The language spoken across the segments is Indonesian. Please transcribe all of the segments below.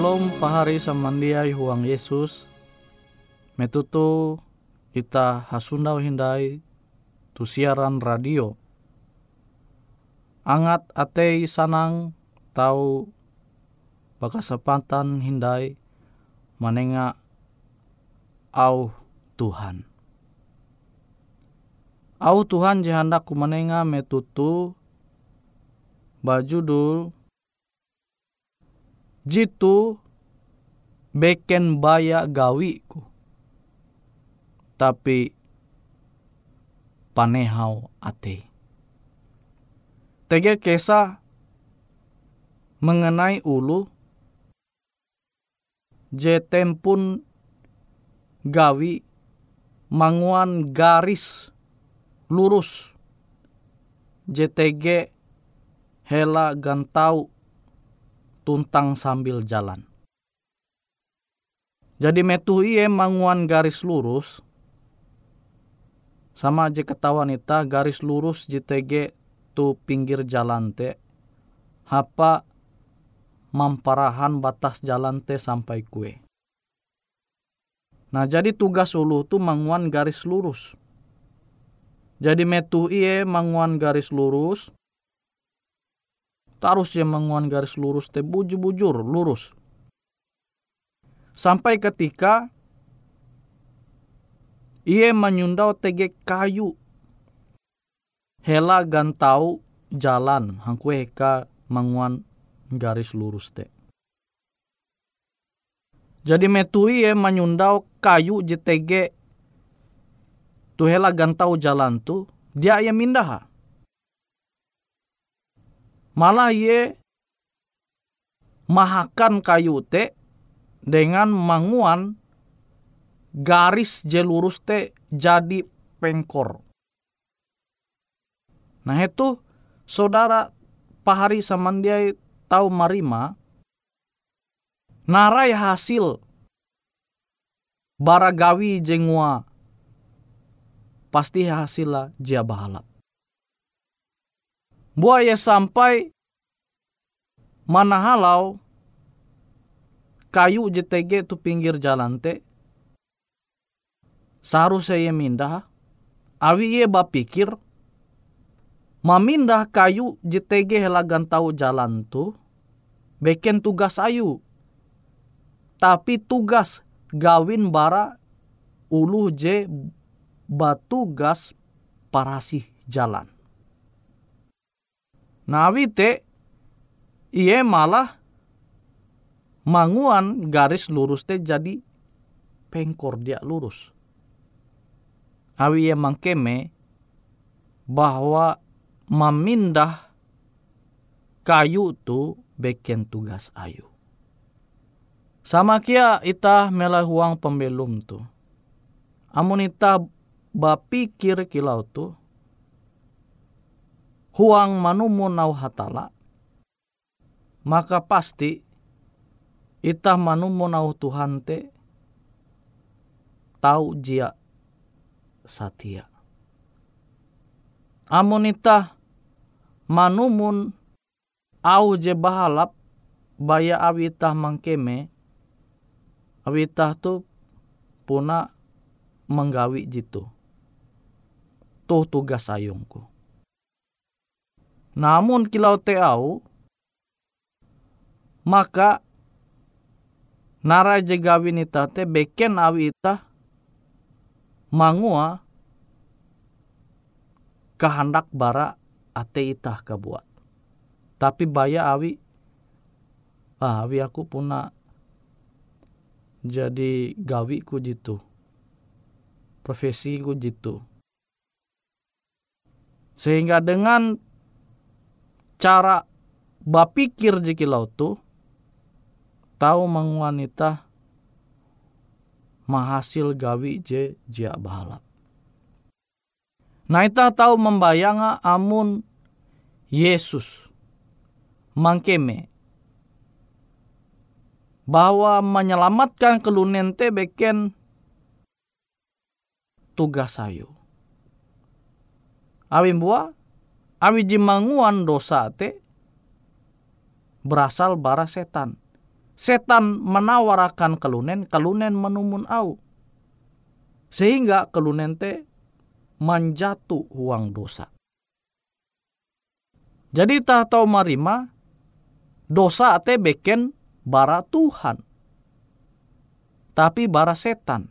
Shalom pahari samandiai huang Yesus. Metutu ita hasundau hindai tu siaran radio. Angat atei sanang tau bakasempatan hindai manenga au Tuhan. Au Tuhan ku manenga metutu bajudul jitu beken baya gawiku. Tapi panehau ate. Tege kesa mengenai ulu je tempun gawi manguan garis lurus JTG hela gantau tuntang sambil jalan. Jadi metu iye manguan garis lurus sama aja ketahuan ita garis lurus JTG tu pinggir jalan te hapa mamparahan batas jalan te sampai kue. Nah jadi tugas ulu tu manguan garis lurus. Jadi metu iye manguan garis lurus. Tarus ya manguan garis lurus te bujur-bujur lurus. Sampai ketika iye menyundau tege kayu hela gantau jalan hangkue heka manguan garis lurus te. Jadi metui ye menyundau kayu JTG tu hela gantau jalan tu dia ye mindah. Malah ye mahakan kayu te dengan manguan garis je lurus te jadi pengkor. Nah itu saudara pahari samandiai tahu marima narai hasil baragawi jengua pasti hasilnya jia bahalap. Buaya sampai mana halau kayu JTG tu pinggir jalan te seharusnya ye mindah awi ye bapikir Mamindah kayu JTG helagan tahu jalan tu, beken tugas ayu. Tapi tugas gawin bara ulu je batugas parasih jalan. Nawi te iye malah manguan garis lurus te jadi pengkor dia lurus. Awi ye mangkeme bahwa memindah kayu tu beken tugas ayu. Sama kia ita melahuang pembelum tu. Amun ita bapikir kilau tu. Huang manumu nau hatala. Maka pasti ita manumu nau Tuhan te tahu jia satia. Amun ita manumun au je bahalap baya awitah mangkeme awitah tu puna menggawi jitu tuh tugas sayungku namun kilau te au maka nara gawin ita te beken awi ita mangua kehendak bara ate itah kabuat. Tapi baya awi, ah awi aku puna jadi gawi ku jitu. Profesi ku jitu. Sehingga dengan cara bapikir jeki tu tahu mengwanita mahasil gawi je jia bahalap. Nah ita tahu membayanga amun Yesus mangkeme bahwa menyelamatkan kelunen te beken tugas sayu. Awi bua, awi jimanguan dosa te berasal bara setan. Setan menawarakan kelunen, kelunen menumun au. Sehingga kelunen te manjatu uang dosa. Jadi tahu marima dosa te beken bara Tuhan. Tapi bara setan.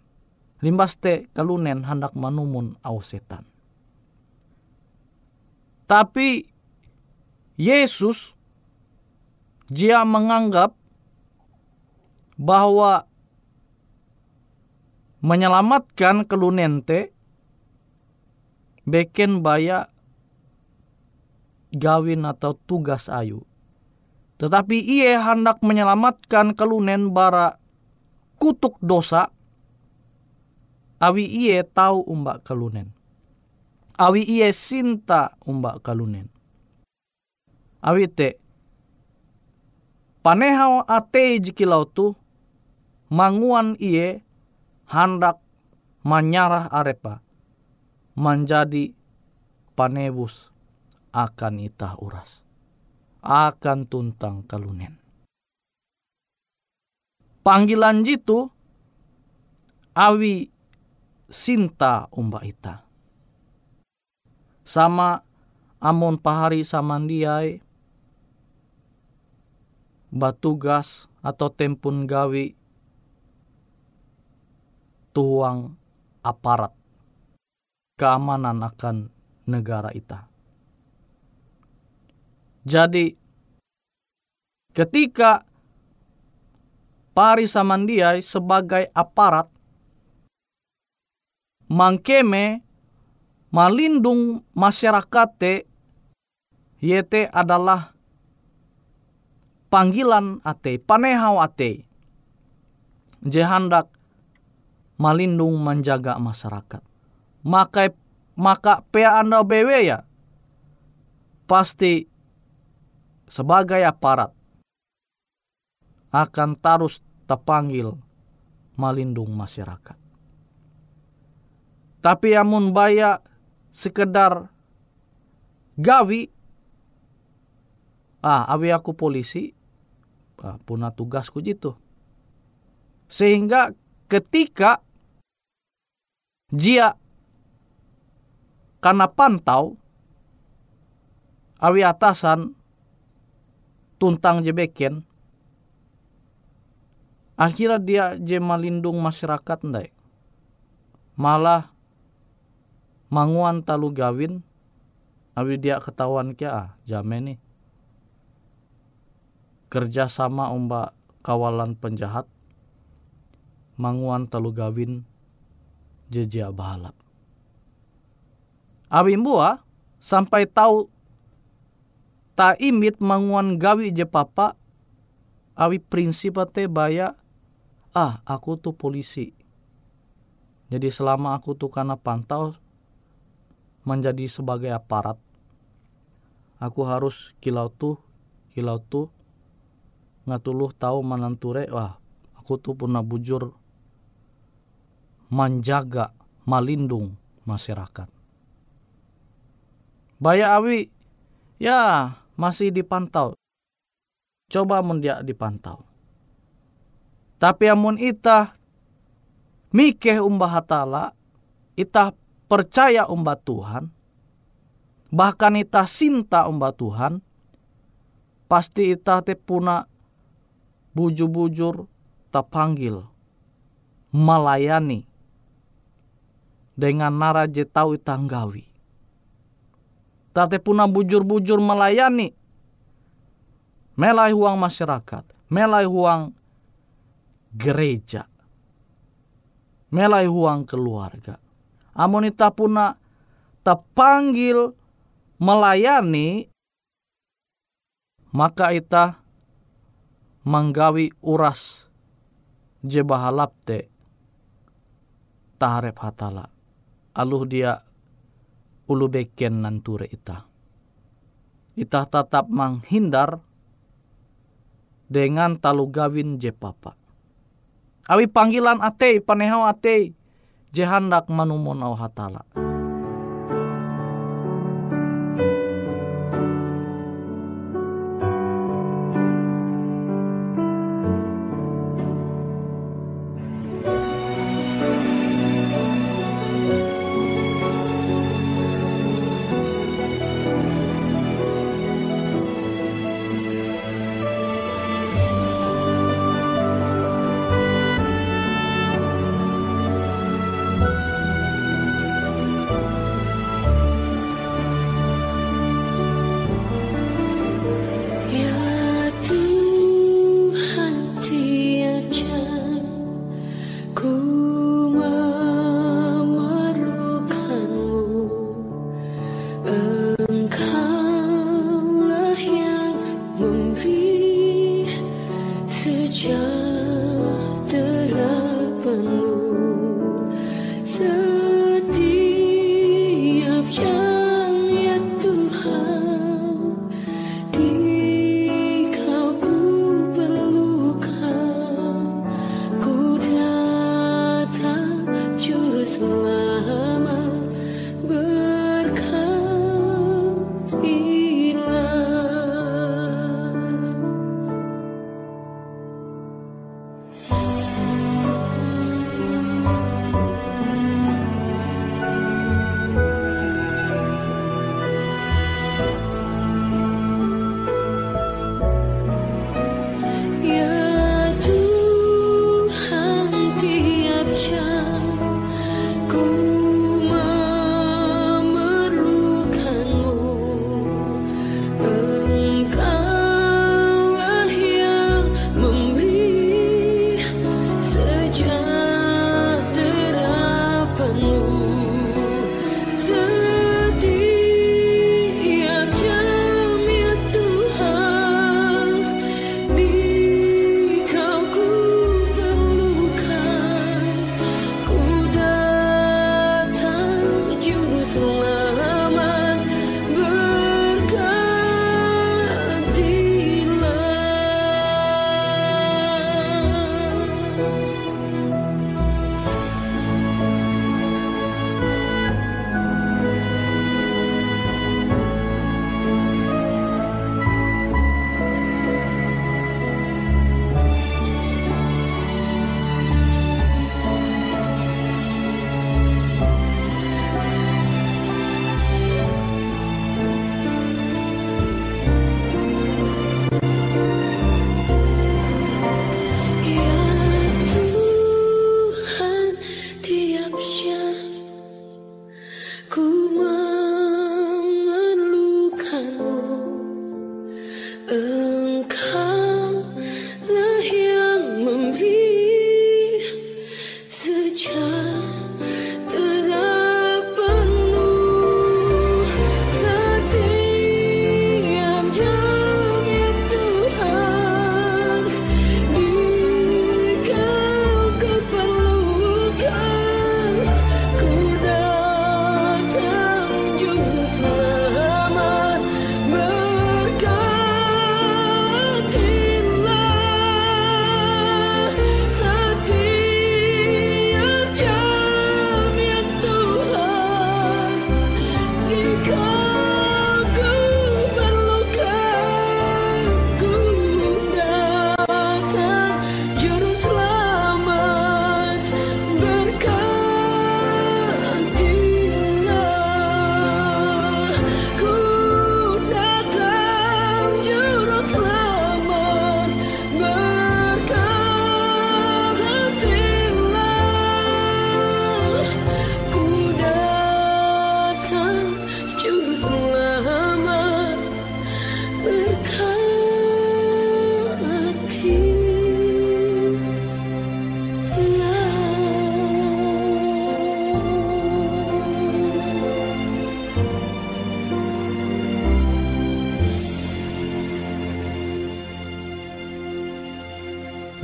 Limbas te kalunen hendak manumun au setan. Tapi Yesus dia menganggap bahwa menyelamatkan kelunen te beken baya gawin atau tugas ayu. Tetapi ia hendak menyelamatkan kelunen bara kutuk dosa, awi ia tahu umbak kelunen. Awi ia sinta umbak kelunen. Awi te, panehau ate jikilau tu, manguan ia hendak menyarah arepa, menjadi panebus akan itah uras akan tuntang kalunen. Panggilan jitu awi sinta umba ita. Sama amon pahari samandiai batugas atau tempun gawi. Tuang aparat. Keamanan akan negara ita. Jadi ketika Pari Samandiai sebagai aparat mangkeme malindung masyarakat te yete adalah panggilan ate, panehau ate. Jehandak malindung menjaga masyarakat. Maka maka pea anda bewe ya pasti sebagai aparat akan terus terpanggil melindung masyarakat. Tapi amun baya sekedar gawi, ah awi aku polisi, ah, punah tugasku gitu. Sehingga ketika jia karena pantau awi atasan tuntang jebeken akhirnya dia je melindung masyarakat ndai malah manguan talu gawin awi dia ketahuan kia ah jame nih kerjasama umba kawalan penjahat manguan talu gawin jejia bahalap. Awi mbua sampai tahu ta imit manguan gawi je papa awi prinsip te baya ah aku tuh polisi. Jadi selama aku tuh karena pantau menjadi sebagai aparat aku harus kilau tuh kilau tuh ngatuluh tahu mananture wah aku tuh pernah bujur menjaga malindung masyarakat Baya awi ya masih dipantau. Coba mun dia dipantau. Tapi amun ita mikeh umbah hatala, ita percaya umbah Tuhan, bahkan ita cinta umbah Tuhan, pasti ita te puna bujur-bujur panggil melayani dengan nara tau itanggawi tate puna bujur-bujur melayani melai huang masyarakat melai huang gereja melai huang keluarga amonita puna terpanggil melayani maka ita menggawi uras je bahalap te taharep hatala aluh dia ulu beken nanture ita. Ita tetap menghindar dengan talu gawin je. Awi panggilan ate, panehau ate, je hendak manumun au hatala.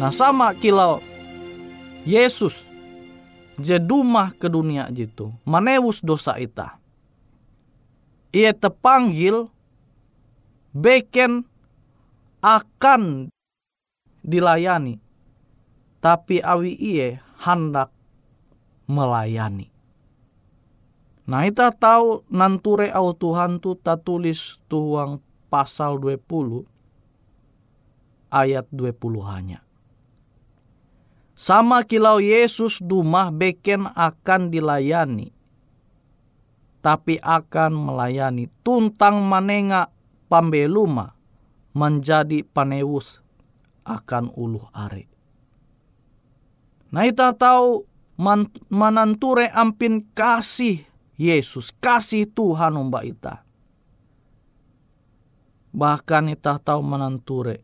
Nah sama kilau Yesus jedumah ke dunia jitu manewus dosa ita. Ia terpanggil beken akan dilayani tapi awi iye hendak melayani. Nah kita tahu nanture au Tuhan tu tak tulis tuang pasal 20 ayat 20 hanya. Sama kilau Yesus dumah beken akan dilayani. Tapi akan melayani tuntang manenga pambeluma menjadi panewus akan uluh are. Nah kita tahu man, mananture ampin kasih Yesus, kasih Tuhan umba ita. Bahkan kita tahu mananture.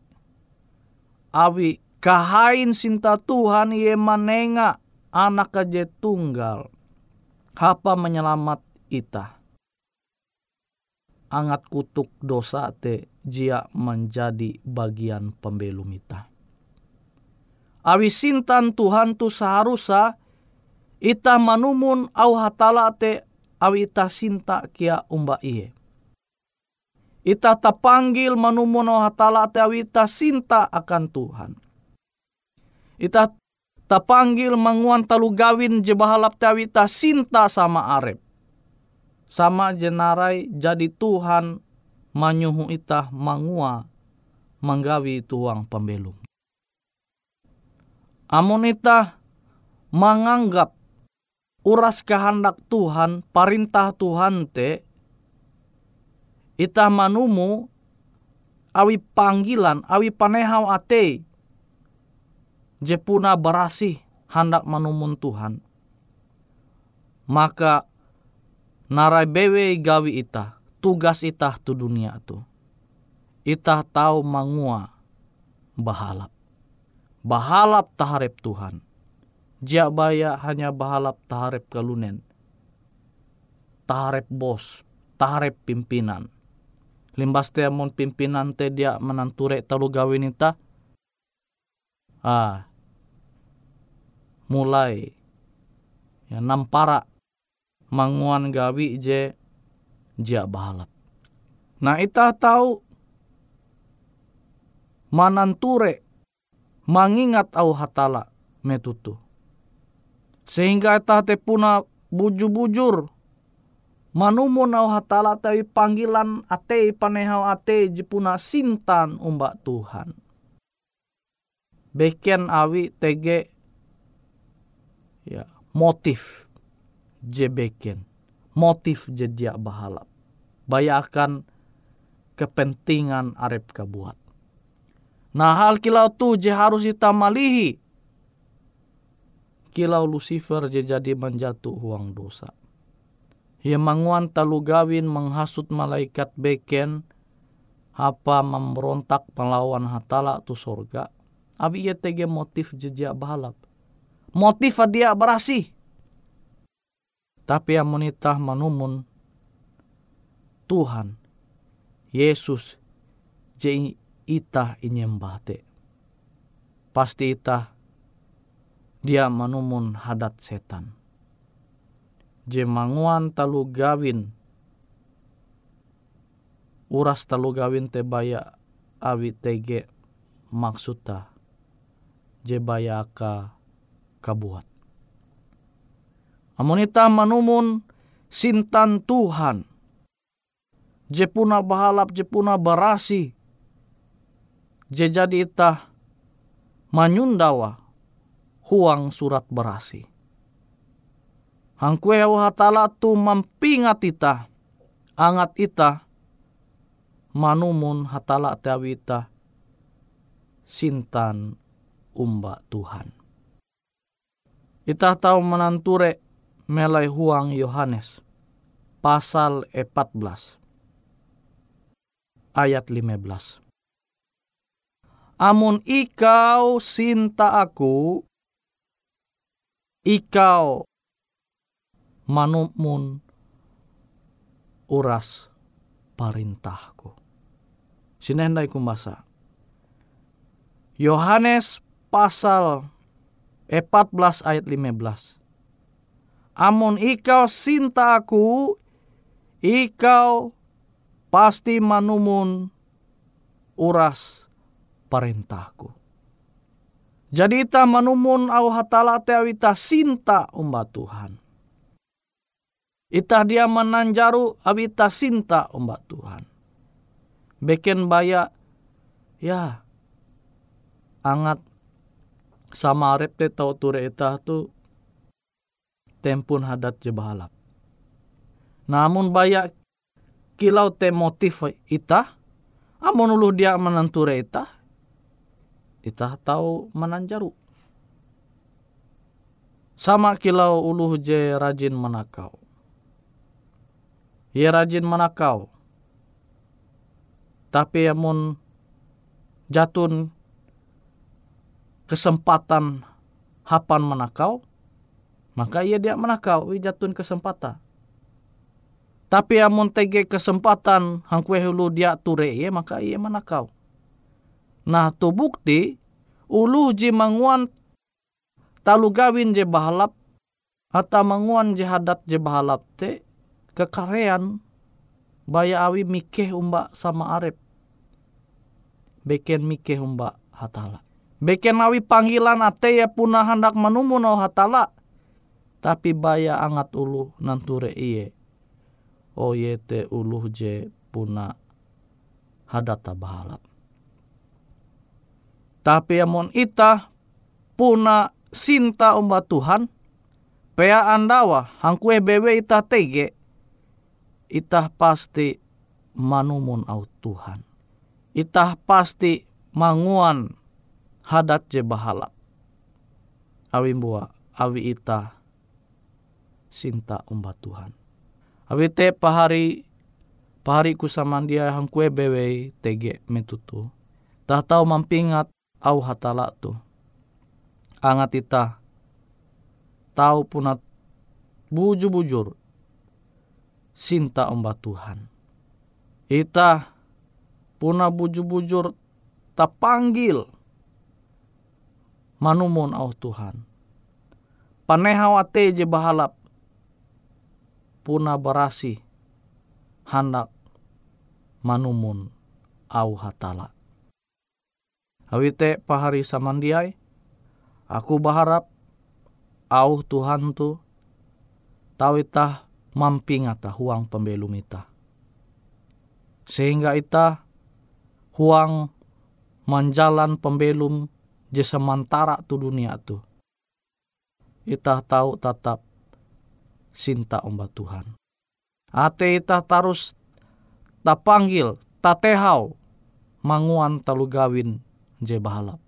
Awi Kahain sinta Tuhan ye manenga anak aja tunggal. Hapa menyelamat ita. Angat kutuk dosa te jia menjadi bagian pembelum ita. Awi sintan Tuhan tu seharusnya ita manumun au hatala te awi ita sinta kia umba iye. Ita tapanggil manumun au hatala te awi ita sinta akan Tuhan. Ita tapanggil manguan talu gawin je bahalap te awi ita sinta sama arep. Sama jenarai jadi Tuhan manyuhu ita mangua manggawi tuang pembelum. Amun ita menganggap uras kehendak Tuhan, perintah Tuhan te, ita manumu awi panggilan, awi panehau ate, jepuna berasih hendak manumun Tuhan. Maka narai bewe gawi ita, tugas ita tu dunia tu ita tahu mangua bahalap. Bahalap taharep Tuhan. Jia baya hanya bahalap taharep kalunen. Taharep bos, taharep pimpinan. Limbas te pimpinan te dia menanture talu gawin ita. Ah, mulai ya nampara manguan gawi je jia bahalap. Nah ita tahu mananture mangingat au hatala metutu. Sehingga eta te puna buju-bujur manumun au hatala tapi panggilan ate panehau ate jepuna sintan umba Tuhan. Beken awi tege ya motif je beken motif je dia bahalap bayakan kepentingan arep kabuat Nah hal kilau tu je harus kita malihi. Kilau Lucifer je jadi menjatuh uang dosa. Ia manguan talu gawin menghasut malaikat beken. Apa memberontak melawan hatala tu sorga. Abi ia tege motif jejak balap. Motif dia berasih. Tapi yang menitah manumun Tuhan, Yesus, je ita inyembate. Pasti ita dia manumun hadat setan. Jemanguan talu gawin. Uras talu gawin te baya awi tege maksuta. Je baya ka kabuat. Amonita manumun sintan Tuhan. Jepuna bahalap, jepuna barasi jadi itah manyundawa huang surat berasi. Hangkue hatala tu mampingat ita, angat ita, manumun hatala teawita, sintan umba Tuhan. Ita tahu menanture melai huang Yohanes pasal 14 ayat 15. Amun ikau sinta aku, ikau manumun uras perintahku. Sinendai kumbasa. Yohanes pasal 14 ayat 15. Amun ikau sinta aku, ikau pasti manumun uras perintahku. Jadi ita manumun au hatala te awita sinta umba Tuhan. Ita dia menanjaru awita sinta umba Tuhan. Beken baya ya angat sama rep te tau ture ita tu tempun hadat jebalap. Namun baya kilau te motif ita, amun ulu dia menanture ita, ita tahu menanjaru. Sama kilau uluh je rajin menakau. Ia rajin menakau. Tapi amun jatun kesempatan hapan menakau, maka ia dia menakau, jatun kesempatan. Tapi amun tege kesempatan hangkue hulu dia ture ia, maka ia menakau. Nah tu bukti uluh je manguan talu gawin je bahalap atau manguan je hadat je bahalap te kekarean baya awi mikeh umba sama arep beken mikeh umba hatala beken awi panggilan ate ya punah hendak manumun au hatala. Tapi baya angat ulu nanture iye. O yete uluh je puna hadata bahalap tapi amon ita puna sinta umba Tuhan Pea andawa hangkue bewe ita tege itah pasti manumun au Tuhan. Itah pasti manguan hadat je bahala. Awi bua, awi ita sinta umba Tuhan. Awi te pahari pahari kusamandia hangkue bewe tege metutu. Tah tau mampingat au hatala tu. Angat ita tahu punat bujur-bujur sinta omba Tuhan. Ita puna bujur-bujur tak panggil manumun au Tuhan. Panehawate je bahalap puna berasi hendak manumun au hatala. Awite pahari samandiai, aku berharap au Tuhan tu tahu itah mamping ata huang pembelum ita. Sehingga ita huang menjalan pembelum je sementara tu dunia tu. Ita tahu tetap sinta omba Tuhan. Ate ita tarus tak panggil, tak tehau, manguan talu gawin je bahalap.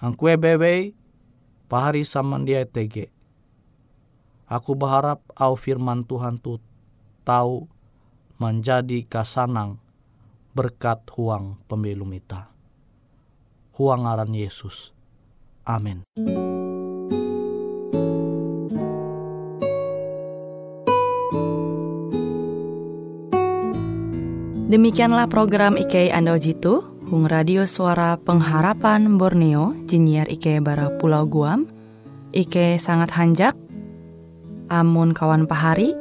Angkue bebe pahari dia tege. Aku berharap au firman Tuhan tu tahu menjadi kasanang berkat huang pembelum ita. Huang aran Yesus. Amin. Demikianlah program IK Ando Jitu Hung Radio Suara Pengharapan Borneo, Jinnyar Ike Bara Pulau Guam, Ike sangat hanjak, amun kawan pahari,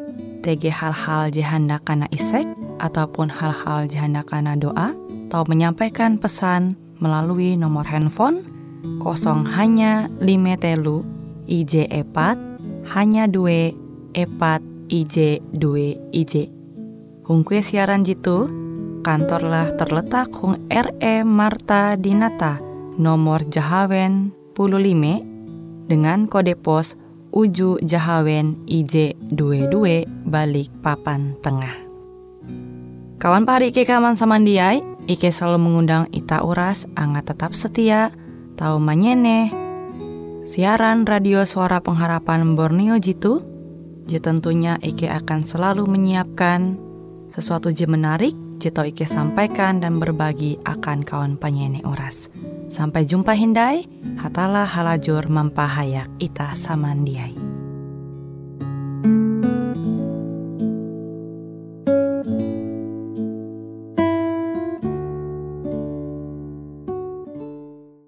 TG hal-hal jihanda kana isek, ataupun hal-hal jihanda kana doa, atau menyampaikan pesan melalui nomor handphone kosong hanya lima telu IJ epat hanya dua epat IJ dua IJ. Hungkue siaran jitu, kantorlah terletak Hung RE Marta Dinata, nomor Jahawen 15 dengan kode pos Uju Jahawen IJ22 balik papan tengah. Kawan pari Ike kaman samandiai, Ike selalu mengundang Ita Uras, angga tetap setia, tahu manyene, siaran radio suara pengharapan Borneo Jitu, je tentunya Ike akan selalu menyiapkan sesuatu je menarik Cito Ike sampaikan dan berbagi akan kawan penyanyi oras. Sampai jumpa Hindai, hatalah halajur mempahayak ita samandiai.